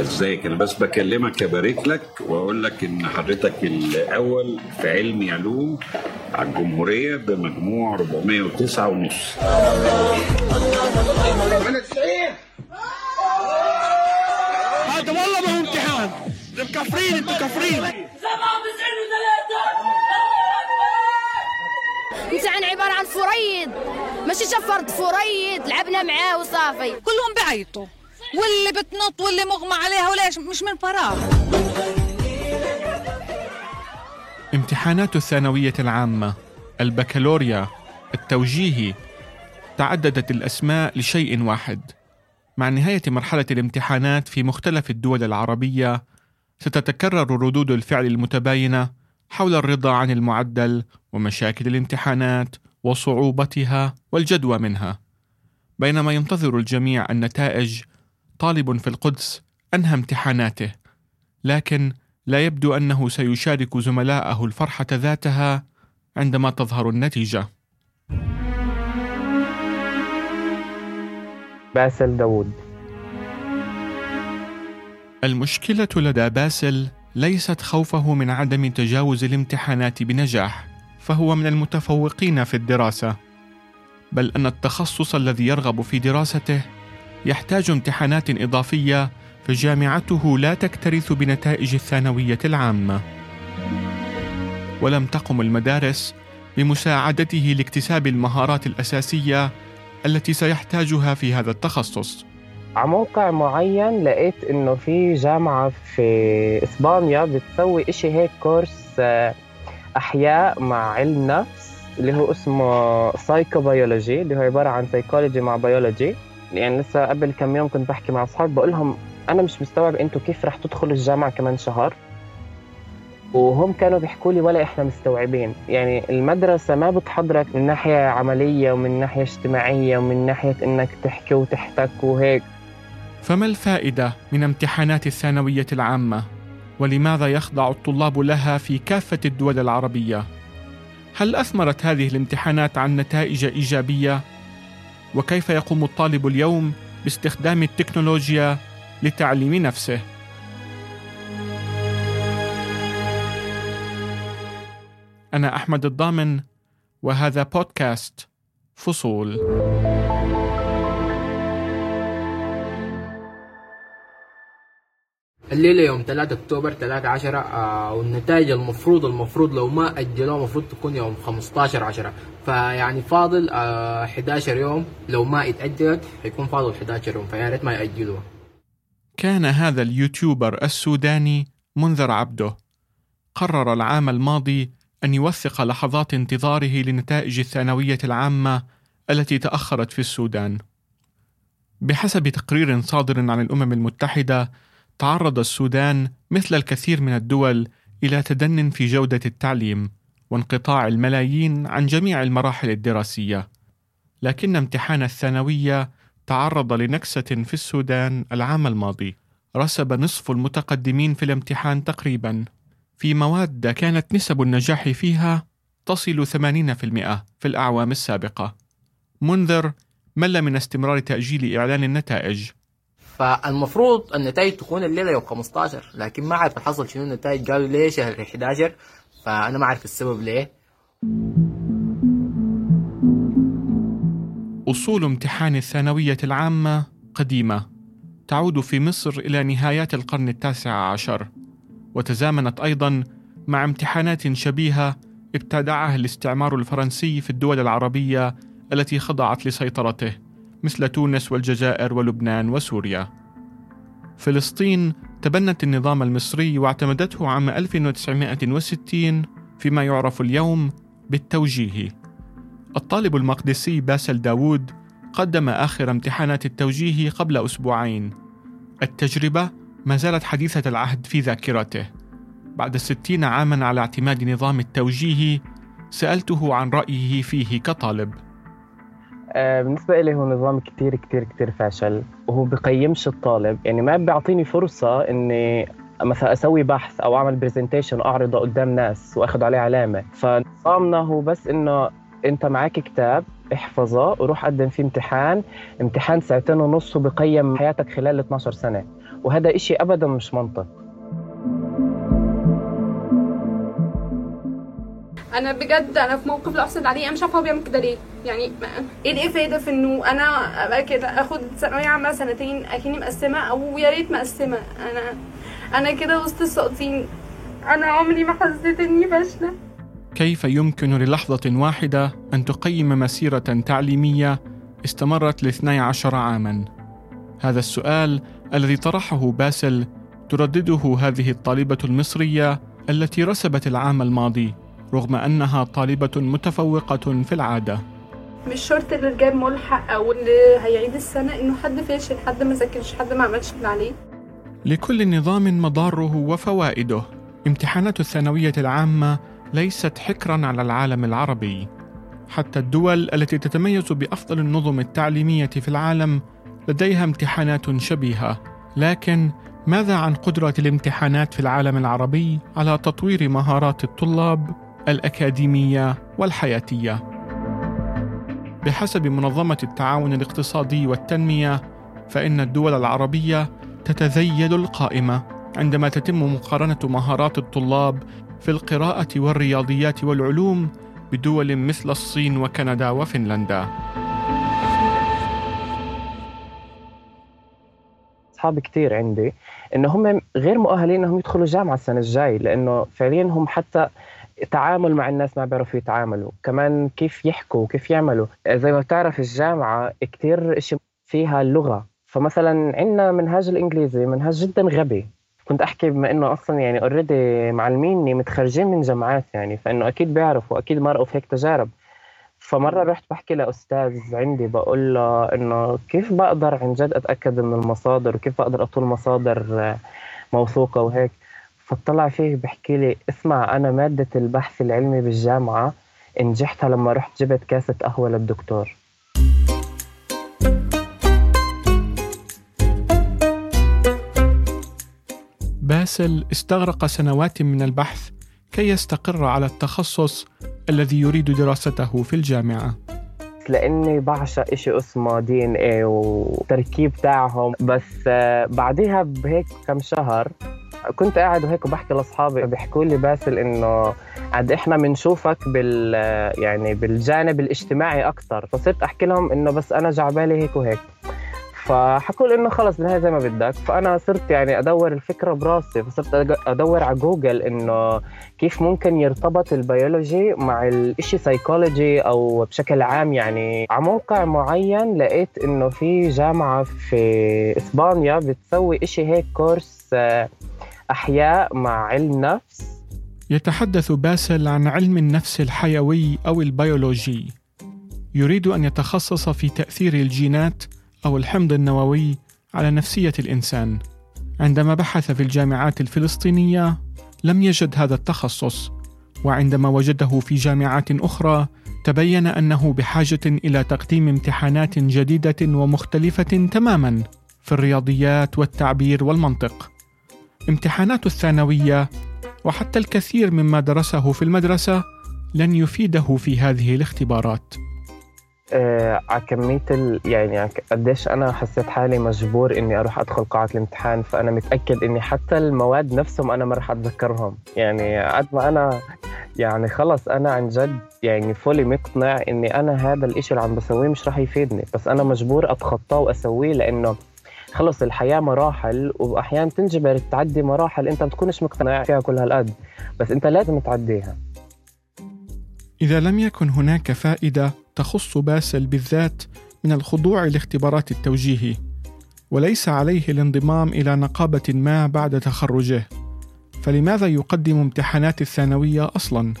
ازيك أنا بس بكلمك ابارك لك واقول لك ان حضرتك الأول في علمي علوم على الجمهورية بمجموع 409 ونص. هذا والله ما هو امتحان. مكفرين أنتوا كفرين امتحان عبارة عن فريد. ماشي شفرت فريد لعبنا معاه وصافي. كلهم بعيطوا. واللي بتنط واللي مغمى عليها وليش؟ مش من فراغ. امتحانات الثانوية العامة البكالوريا التوجيهي تعددت الأسماء لشيء واحد. مع نهاية مرحلة الامتحانات في مختلف الدول العربية ستتكرر ردود الفعل المتباينة حول الرضا عن المعدل ومشاكل الامتحانات وصعوبتها والجدوى منها. بينما ينتظر الجميع النتائج طالب في القدس أنهى امتحاناته لكن لا يبدو أنه سيشارك زملائه الفرحة ذاتها عندما تظهر النتيجة. باسل داوود. المشكلة لدى باسل ليست خوفه من عدم تجاوز الامتحانات بنجاح فهو من المتفوقين في الدراسة بل أن التخصص الذي يرغب في دراسته يحتاج امتحانات إضافية فجامعته لا تكترث بنتائج الثانوية العامة. ولم تقم المدارس بمساعدته لاكتساب المهارات الأساسية التي سيحتاجها في هذا التخصص. على موقع معين لقيت إنه في جامعة في إسبانيا بتسوي إشي هيك كورس آه، أحياء مع علم نفس اللي هو اسمه psychobiology اللي هو عبارة عن سايكولوجي مع بيولوجي يعني لسه قبل كم يوم كنت بحكي مع اصحاب بقول لهم أنا مش مستوعب أنتوا كيف رح تدخلوا الجامعة كمان شهر. وهم كانوا بيحكوا لي ولا إحنا مستوعبين. يعني المدرسة ما بتحضرك من ناحية عملية ومن ناحية اجتماعية ومن ناحية إنك تحكي وتحتك وهيك. فما الفائدة من امتحانات الثانوية العامة؟ ولماذا يخضع الطلاب لها في كافة الدول العربية؟ هل أثمرت هذه الامتحانات عن نتائج إيجابية؟ وكيف يقوم الطالب اليوم باستخدام التكنولوجيا لتعليم نفسه. أنا أحمد الضامن وهذا بودكاست فصول. الليلة يوم 3 أكتوبر 3 10 آه والنتائج المفروض المفروض لو ما أجلوها المفروض تكون يوم 15 10 فيعني فاضل آه 11 يوم لو ما اتأجلت حيكون فاضل 11 يوم فيا ريت ما يأجلوها. كان هذا اليوتيوبر السوداني منذر عبده. قرر العام الماضي أن يوثق لحظات انتظاره لنتائج الثانوية العامة التي تأخرت في السودان. بحسب تقرير صادر عن الأمم المتحدة تعرض السودان مثل الكثير من الدول إلى تدن في جودة التعليم وانقطاع الملايين عن جميع المراحل الدراسية لكن امتحان الثانوية تعرض لنكسة في السودان العام الماضي رسب نصف المتقدمين في الامتحان تقريبا في مواد كانت نسب النجاح فيها تصل 80% في الأعوام السابقة. منذر مل من استمرار تأجيل إعلان النتائج. فالمفروض النتائج تكون الليلة يوم 15 لكن ما عارف حصل شنو النتائج قالوا ليه شهر 11 فأنا ما أعرف السبب ليه. أصول امتحان الثانوية العامة قديمة، تعود في مصر إلى نهايات القرن التاسع عشر، وتزامنت أيضا مع امتحانات شبيهة ابتدعها الاستعمار الفرنسي في الدول العربية التي خضعت لسيطرته. مثل تونس والجزائر ولبنان وسوريا. فلسطين تبنت النظام المصري واعتمدته عام 1960 فيما يعرف اليوم بالتوجيهي. الطالب المقدسي باسل داوود قدم آخر امتحانات التوجيهي قبل أسبوعين. التجربة ما زالت حديثة العهد في ذاكرته. بعد ستين عاما على اعتماد نظام التوجيهي سألته عن رأيه فيه كطالب. آه، بالنسبة لي هو نظام كتير كتير كتير فاشل وهو بقيمش الطالب. يعني ما بيعطيني فرصة إني مثلا أسوي بحث أو أعمل برزنتيشن أعرضه قدام ناس وأخذ عليه علامة. فنظامنا هو بس إنه أنت معك كتاب احفظه وروح قدم فيه امتحان امتحان ساعتين ونص وبقيم حياتك خلال 12 سنة. وهذا إشي ابدا مش منطق. أنا بجد أنا في موقف لا أحسد عليه أنا مش عارفة هو بيعمل كده ليه. يعني إيه الإفادة في إنه أنا أبقى كده؟ آخد ثانوية عامة سنتين أكني مقسمة أو يا ريت مقسمة. أنا أنا كده وسط الساقطين أنا عمري ما حسيت إني فاشلة. كيف يمكن للحظة واحدة أن تقيم مسيرة تعليمية استمرت لاثني عشر عاما؟ هذا السؤال الذي طرحه باسل تردده هذه الطالبة المصرية التي رسبت العام الماضي. رغم أنها طالبة متفوقة في العادة. مش شرط اللي جاب ملحق أو اللي هيعيد السنة إنه حد فاشل حد ما ذاكرش حد ما عملش اللي عليه. لكل نظام مضاره وفوائده امتحانات الثانوية العامة ليست حكرا على العالم العربي. حتى الدول التي تتميز بأفضل النظم التعليمية في العالم لديها امتحانات شبيهة. لكن ماذا عن قدرة الامتحانات في العالم العربي على تطوير مهارات الطلاب؟ الأكاديمية والحياتية؟ بحسب منظمة التعاون الاقتصادي والتنمية فإن الدول العربية تتذيل القائمة عندما تتم مقارنة مهارات الطلاب في القراءة والرياضيات والعلوم بدول مثل الصين وكندا وفنلندا. اصحاب كتير عندي انه هم غير مؤهلين إنهم يدخلوا جامعه السنة الجاي لأنه فعليا هم حتى تعامل مع الناس ما بيعرفوا يتعاملوا. كمان كيف يحكوا وكيف يعملوا. زي ما بتعرف الجامعة كتير إشي فيها اللغة فمثلا عندنا منهاج الإنجليزي منهاج جدا غبي. كنت أحكي بما إنه أصلا يعني اوريدي معلميني متخرجين من جامعات يعني فإنه أكيد بيعرفوا أكيد مرقوا في هيك تجارب. فمرة رحت بحكي لأستاذ عندي بقول له إنه كيف بقدر عن جد أتأكد من المصادر وكيف بقدر أطول مصادر موثوقة وهيك. فطلع فيه بحكي لي اسمع أنا مادة البحث العلمي بالجامعة نجحتها لما رحت جبت كاسة قهوة للدكتور باسل استغرق سنوات من البحث كي يستقر على التخصص الذي يريد دراسته في الجامعة. لأني بعشق إشي اسمه DNA والتركيب تاعهم بس آه، بعديها بهيك كم شهر كنت قاعد وهيك وبحكي لاصحابي بيحكوا لي باسل إنه عاد إحنا بنشوفك بال يعني بالجانب الاجتماعي أكثر فصرت أحكي لهم إنه بس أنا جعبالي هيك وهيك. فحكوا لي إنه خلص بالنهاية زي ما بدك. فأنا صرت يعني أدور الفكرة براسي. فصرت أدور على جوجل إنه كيف ممكن يرتبط البيولوجي مع الإشي سايكولوجي أو بشكل عام. يعني على موقع معين لقيت إنه في جامعة في إسبانيا بتسوي إشي هيك كورس أحياء مع علم نفس يتحدث باسل عن علم النفس الحيوي أو البيولوجي. يريد أن يتخصص في تأثير الجينات أو الحمض النووي على نفسية الإنسان. عندما بحث في الجامعات الفلسطينية لم يجد هذا التخصص، وعندما وجده في جامعات أخرى تبين أنه بحاجة إلى تقديم امتحانات جديدة ومختلفة تماماً في الرياضيات والتعبير والمنطق. امتحانات الثانوية وحتى الكثير مما درسه في المدرسة لن يفيده في هذه الاختبارات. آه، على كمية ال... يعني قديش أنا حسيت حالي مجبور إني أروح أدخل قاعة الامتحان فأنا متأكد إني حتى المواد نفسهم أنا ما رح أتذكرهم يعني قد ما أنا يعني خلص أنا عن جد يعني فولي مقتنع إني أنا هذا الإشي اللي عم بسويه مش رح يفيدني بس أنا مجبور أتخطاه وأسويه لأنه خلص الحياة مراحل وأحيانا تنجبر تعدي مراحل أنت ما بتكونش مقتنع فيها كل هالقد. بس أنت لازم تعديها. إذا لم يكن هناك فائدة تخص باسل بالذات من الخضوع لاختبارات التوجيهي، وليس عليه الانضمام إلى نقابة ما بعد تخرجه، فلماذا يقدم امتحانات الثانوية أصلاً؟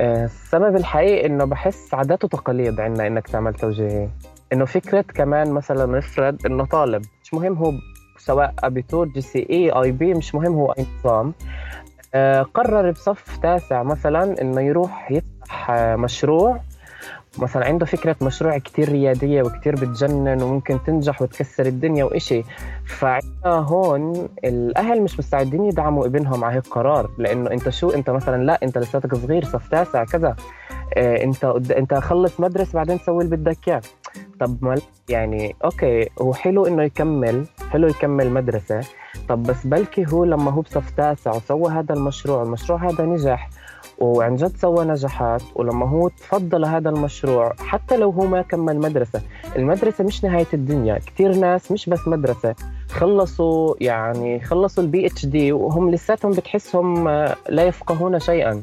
آه، السبب الحقيقي إنه بحس عادات وتقاليد عندنا إنك تعمل توجيهي. إنه فكرة كمان مثلا نفرض إنه طالب مش مهم هو سواء Abitur GCE IB مش مهم هو أي نظام. آه، قرر بصف تاسع مثلا إنه يروح يفتح آه، مشروع. مثلا عنده فكرة مشروع كتير ريادية وكتير بتجنن وممكن تنجح وتكسر الدنيا وإشي. فعندنا هون الأهل مش مستعدين يدعموا ابنهم على هيك قرار لأنه أنت شو؟ أنت مثلا لا أنت لساتك صغير صف تاسع كذا. آه، أنت قد- أنت خلص مدرسة بعدين سوي اللي بدك إياه. طب ما يعني okay هو حلو إنه يكمل حلو يكمل مدرسة. طب بس بلكي هو لما هو بصف تاسع وسوى هذا المشروع المشروع هذا نجح وعن جد سوى نجاحات ولما هو تفضل هذا المشروع حتى لو هو ما كمل مدرسة المدرسة مش نهاية الدنيا. كتير ناس مش بس مدرسة خلصوا يعني خلصوا ال PhD وهم لساتهم بتحسهم آه، لا يفقهون شيئا.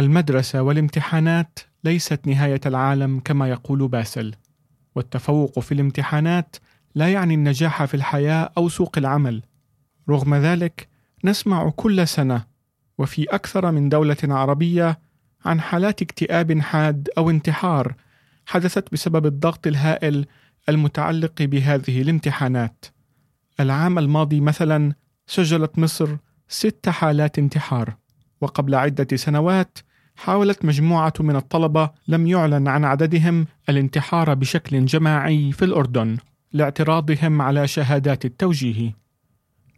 المدرسة والامتحانات ليست نهاية العالم كما يقول باسل والتفوق في الامتحانات لا يعني النجاح في الحياة أو سوق العمل. رغم ذلك نسمع كل سنة وفي أكثر من دولة عربية عن حالات اكتئاب حاد أو انتحار حدثت بسبب الضغط الهائل المتعلق بهذه الامتحانات. العام الماضي مثلا سجلت مصر ست حالات انتحار وقبل عدة سنوات حاولت مجموعة من الطلبة لم يعلن عن عددهم الانتحار بشكل جماعي في الأردن لاعتراضهم على شهادات التوجيه.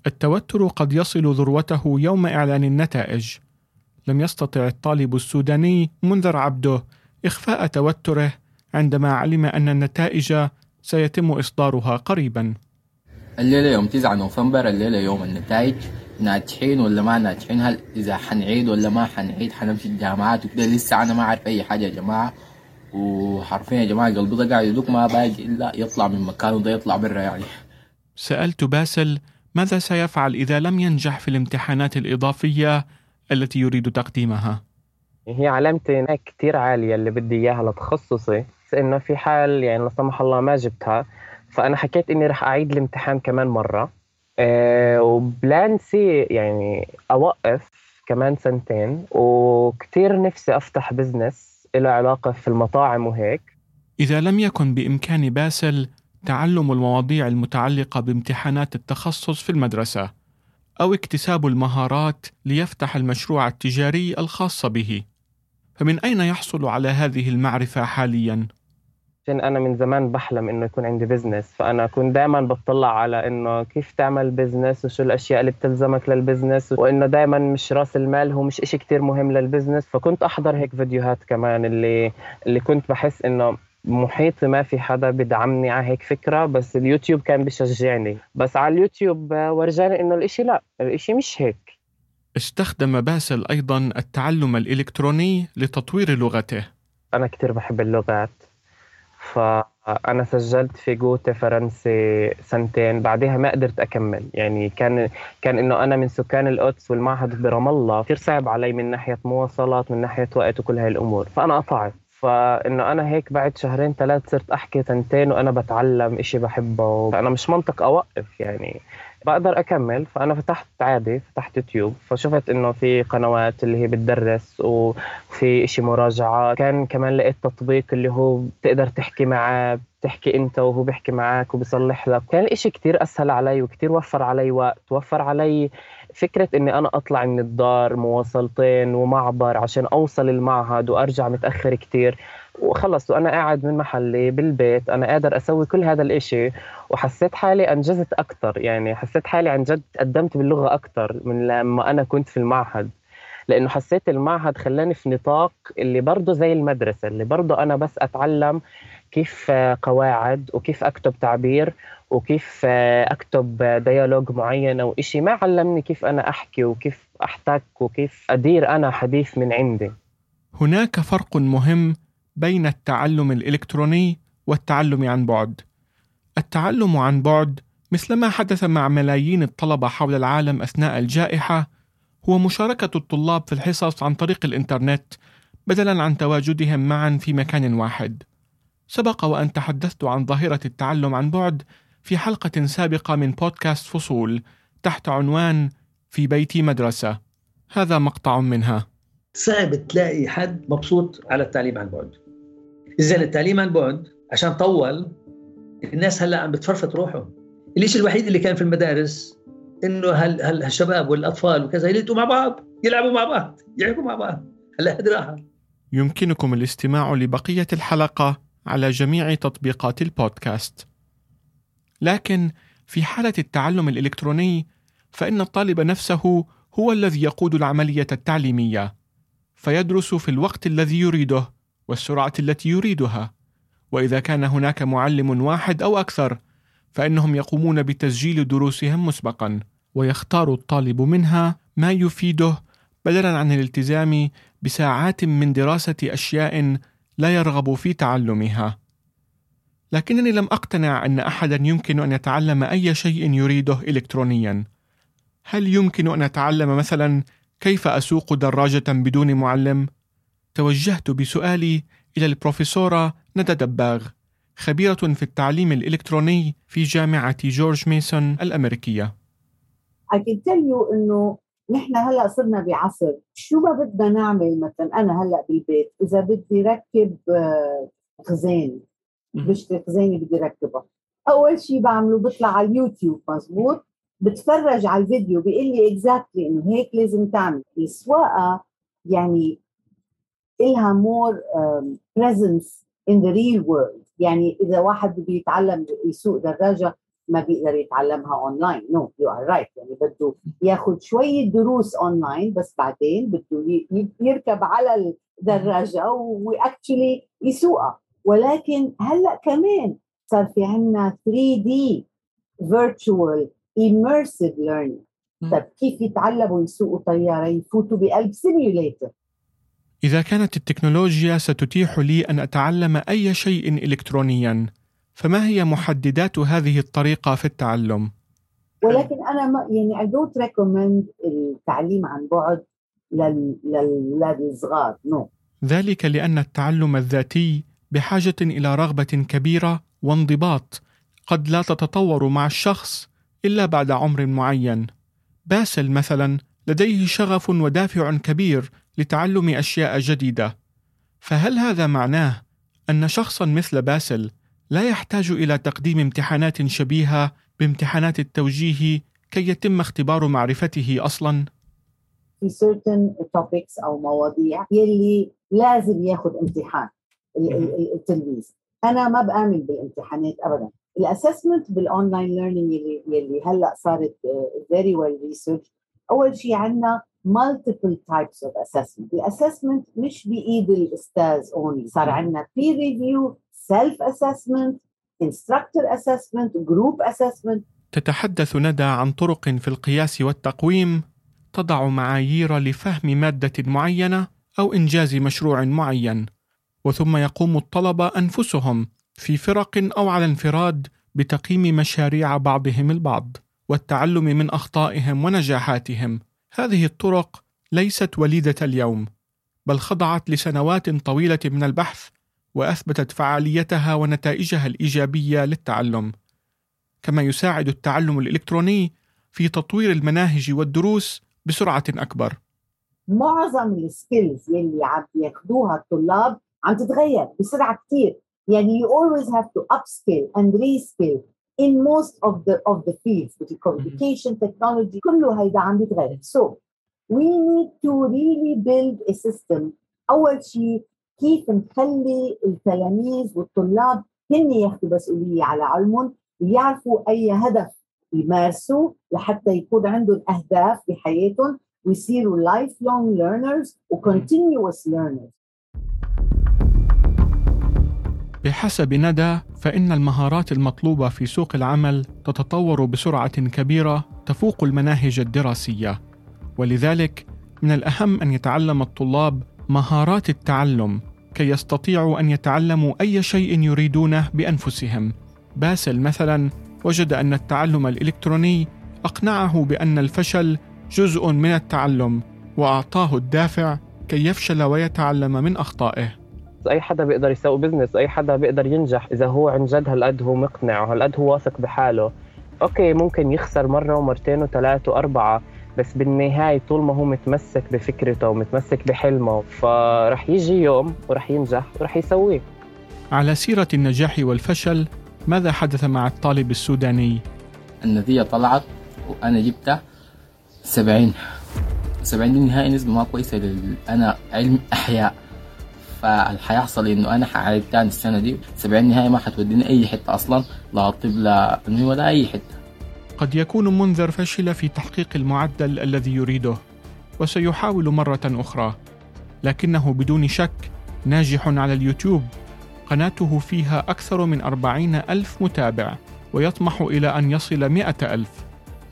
التوتر قد يصل ذروته يوم إعلان النتائج. لم يستطع الطالب السوداني منذر عبده إخفاء توتره عندما علم أن النتائج سيتم إصدارها قريبا. الليلة يوم 9 نوفمبر الليلة يوم النتائج ناجحين ولا ما ناجحين؟ هل إذا حنعيد ولا ما حنعيد؟ حنمشي الجامعات وكده؟ لسه أنا ما أعرف أي حاجة يا جماعة. وحرفيا يا جماعة قلبي ده قاعد يدوك ما باقي إلا يطلع من مكانه ده يطلع برا يعني. سألت باسل ماذا سيفعل إذا لم ينجح في الامتحانات الإضافية التي يريد تقديمها؟ هي علامتي هناك كتير عالية اللي بدي إياها لتخصصي. بس إنه في حال يعني لا سمح الله ما جبتها فأنا حكيت إني رح أعيد الامتحان كمان مرة. آه، و plan C يعني أوقف كمان سنتين وكتير نفسي أفتح business له علاقة في المطاعم وهيك إذا لم يكن بإمكان باسل تعلم المواضيع المتعلقة بامتحانات التخصص في المدرسة أو اكتساب المهارات ليفتح المشروع التجاري الخاص به فمن أين يحصل على هذه المعرفة حالياً؟ عشان أنا من زمان بحلم إنه يكون عندي business فأنا كنت دائما بطلع على إنه كيف تعمل business وشو الأشياء اللي بتلزمك لل business وإنه دائما مش رأس المال هو مش إشي كتير مهم لل business فكنت أحضر هيك فيديوهات كمان اللي اللي كنت بحس إنه محيطي ما في حدا بدعمني على هيك فكرة بس اليوتيوب كان بشجعني بس على اليوتيوب ورجاني إنه الإشي لا الإشي مش هيك. استخدم باسل أيضا التعلم الإلكتروني لتطوير لغته. أنا كتير بحب اللغات. فأنا سجلت في جوتا فرنسي سنتين بعدها ما قدرت أكمل. يعني كان كان إنه أنا من سكان القدس والمعهد برام الله كثير صعب علي من ناحية مواصلات من ناحية وقت وكل هاي الأمور. فأنا قطعت. فإنه أنا هيك بعد شهرين ثلاث صرت أحكي تنتين وأنا بتعلم إشي بحبه. فأنا مش منطق أوقف يعني. بقدر أكمل فأنا فتحت عادي فتحت يوتيوب فشفت إنه في قنوات اللي هي بتدرس وفي إشي مراجعة. كان كمان لقيت تطبيق اللي هو بتقدر تحكي معاه بتحكي أنت وهو بيحكي معك وبيصلح لك. كان الاشي كتير أسهل علي وكتير وفر علي وقت وفر علي فكرة إني أنا أطلع من الدار مواصلتين ومعبر عشان أوصل المعهد وأرجع متأخر كتير. وخلص وأنا قاعد من محلي بالبيت أنا قادر أسوي كل هذا الإشي وحسيت حالي أنجزت أكثر يعني حسيت حالي عن جد تقدمت باللغة أكثر من لما أنا كنت في المعهد. لأنه حسيت المعهد خلاني في نطاق اللي برضه زي المدرسة اللي برضه أنا بس أتعلم كيف قواعد وكيف أكتب تعبير وكيف أكتب ديالوج معين أو إشي. ما علمني كيف أنا أحكي وكيف أحتك وكيف أدير أنا حديث من عندي. هناك فرق مهم بين التعلم الإلكتروني والتعلم عن بعد. التعلم عن بعد مثل ما حدث مع ملايين الطلبة حول العالم أثناء الجائحة هو مشاركة الطلاب في الحصص عن طريق الإنترنت بدلا عن تواجدهم معا في مكان واحد. سبق وأن تحدثت عن ظاهرة التعلم عن بعد في حلقة سابقة من بودكاست فصول تحت عنوان في بيتي مدرسة هذا مقطع منها. صعب تلاقي حد مبسوط على التعليم عن بعد. إذا التعليم عن بعد عشان طول الناس هلا عم بتفرفط روحهم. الشيء الوحيد اللي كان في المدارس إنه هال هالشباب والأطفال وكذا يلتقوا مع بعض يلعبوا مع بعض يحكوا مع بعض. هلا هذه راحة. يمكنكم الاستماع لبقية الحلقة على جميع تطبيقات البودكاست. لكن في حالة التعلم الإلكتروني فإن الطالب نفسه هو الذي يقود العملية التعليمية فيدرس في الوقت الذي يريده والسرعة التي يريدها. وإذا كان هناك معلم واحد أو أكثر فإنهم يقومون بتسجيل دروسهم مسبقا ويختار الطالب منها ما يفيده بدلا عن الالتزام بساعات من دراسة أشياء لا يرغب في تعلمها. لكنني لم أقتنع أن أحدا يمكن أن يتعلم أي شيء يريده إلكترونيا. هل يمكن أن أتعلم مثلا كيف أسوق دراجة بدون معلم؟ توجهت بسؤالي إلى البروفيسورة ندى دباغ خبيرة في التعليم الإلكتروني في جامعة جورج ميسون الأمريكية. I can tell you إنه نحن هلأ صرنا بعصر. شو ما بدنا نعمل مثلا؟ أنا هلأ بالبيت. إذا بدي ركب آه، خزانة بشتري خزانة بدي ركبها. أول شيء بعمله بطلع على اليوتيوب مزبوط؟ بتفرج على الفيديو بيقول لي اكزاكتلي إنه هيك لازم تعمل. السواقه يعني more um, presence in the real world. يعني إذا واحد بده يتعلم يسوق دراجة ما بيقدر يتعلمها online no you are right يعني بده ياخذ شوية دروس اونلاين بس بعدين بده يركب على الدراجة و actually يسوقها. ولكن هلأ كمان صار في عندنا 3D virtual immersive learning طيب كيف يتعلموا يسوقوا طيارة يفوتوا بقلب simulator إذا كانت التكنولوجيا ستتيح لي أن أتعلم أي شيء إلكترونيا فما هي محددات هذه الطريقة في التعلم؟ ولكن أنا ما يعني I don't recommend التعليم عن بعد للأولاد الصغار نو no. ذلك لأن التعلم الذاتي بحاجة إلى رغبة كبيرة وانضباط قد لا تتطور مع الشخص إلا بعد عمر معين. باسل مثلا لديه شغف ودافع كبير لتعلم أشياء جديدة. فهل هذا معناه أن شخصا مثل باسل لا يحتاج إلى تقديم امتحانات شبيهة بامتحانات التوجيهي كي يتم اختبار معرفته أصلا؟ في certain topics أو مواضيع يلي لازم ياخذ امتحان. التلميذ. أنا ما بآمن بالامتحانات أبدا. ال assessment بال online learning يلي يلي هلأ صارت very well researched أول شيء عندنا multiple types of assessment. الأسسمنت مش بإيد الأستاذ اونلي صار عندنا peer review self assessment instructor assessment group assessment. تتحدث ندى عن طرق في القياس والتقويم تضع معايير لفهم مادة معينة أو إنجاز مشروع معين. وثم يقوم الطلبه أنفسهم في فرق أو على انفراد بتقييم مشاريع بعضهم البعض والتعلم من أخطائهم ونجاحاتهم. هذه الطرق ليست وليدة اليوم بل خضعت لسنوات طويلة من البحث وأثبتت فعاليتها ونتائجها الإيجابية للتعلم. كما يساعد التعلم الإلكتروني في تطوير المناهج والدروس بسرعة أكبر. معظم السكيلز يلي عم ياخذوها الطلاب عم تتغير بسرعة كثير يعني you always have to upskill and reskill in most of the of the fields with communication technology كله هيدا عم بيتغير. So we need to really build a system. أول شيء كيف نخلي التلاميذ والطلاب هن ياخذوا مسؤولية على علمهم ويعرفوا أي هدف يمارسوا لحتى يكون عندهم أهداف بحياتهم ويصيروا lifelong learners و continuous learners بحسب ندى فإن المهارات المطلوبة في سوق العمل تتطور بسرعة كبيرة تفوق المناهج الدراسية، ولذلك من الأهم أن يتعلم الطلاب مهارات التعلم كي يستطيعوا أن يتعلموا أي شيء يريدونه بأنفسهم. باسل مثلا وجد أن التعلم الإلكتروني أقنعه بأن الفشل جزء من التعلم وأعطاه الدافع كي يفشل ويتعلم من أخطائه. أي حدا بيقدر يسوي business أي حدا بيقدر ينجح إذا هو عن جد هالقد هو مقنع وهالقد هو واثق بحاله. okay ممكن يخسر مرة ومرتين وثلاث وأربعة بس بالنهاية طول ما هو متمسك بفكرته ومتمسك بحلمه فرح يجي يوم ورح ينجح ورح يسويه. على سيرة النجاح والفشل ماذا حدث مع الطالب السوداني؟ النتيجة طلعت وأنا جبتها 70 70 دي نهائي نسبة ما كويسة أنا علم أحياء. فاللي حيحصل إنه أنا حعيد تاني السنة دي. 70 نهائي ما حتوديني أي حتة أصلا لا طب لا علمي ولا أي حتة. قد يكون منذر فشل في تحقيق المعدل الذي يريده وسيحاول مرة أخرى. لكنه بدون شك ناجح على اليوتيوب. قناته فيها أكثر من أربعين ألف متابع ويطمح إلى أن يصل مئة ألف.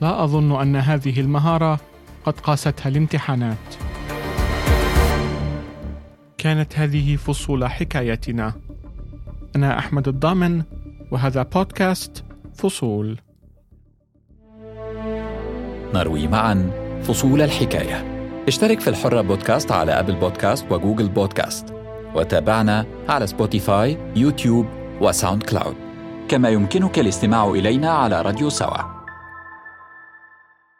لا أظن أن هذه المهارة قد قاستها الامتحانات. كانت هذه فصول حكايتنا. أنا أحمد الضامن وهذا بودكاست فصول. نروي معا فصول الحكاية. اشترك في الحرة بودكاست على أبل بودكاست وجوجل بودكاست. وتابعنا على سبوتيفاي يوتيوب وساوند كلاود. كما يمكنك الاستماع إلينا على راديو سوا.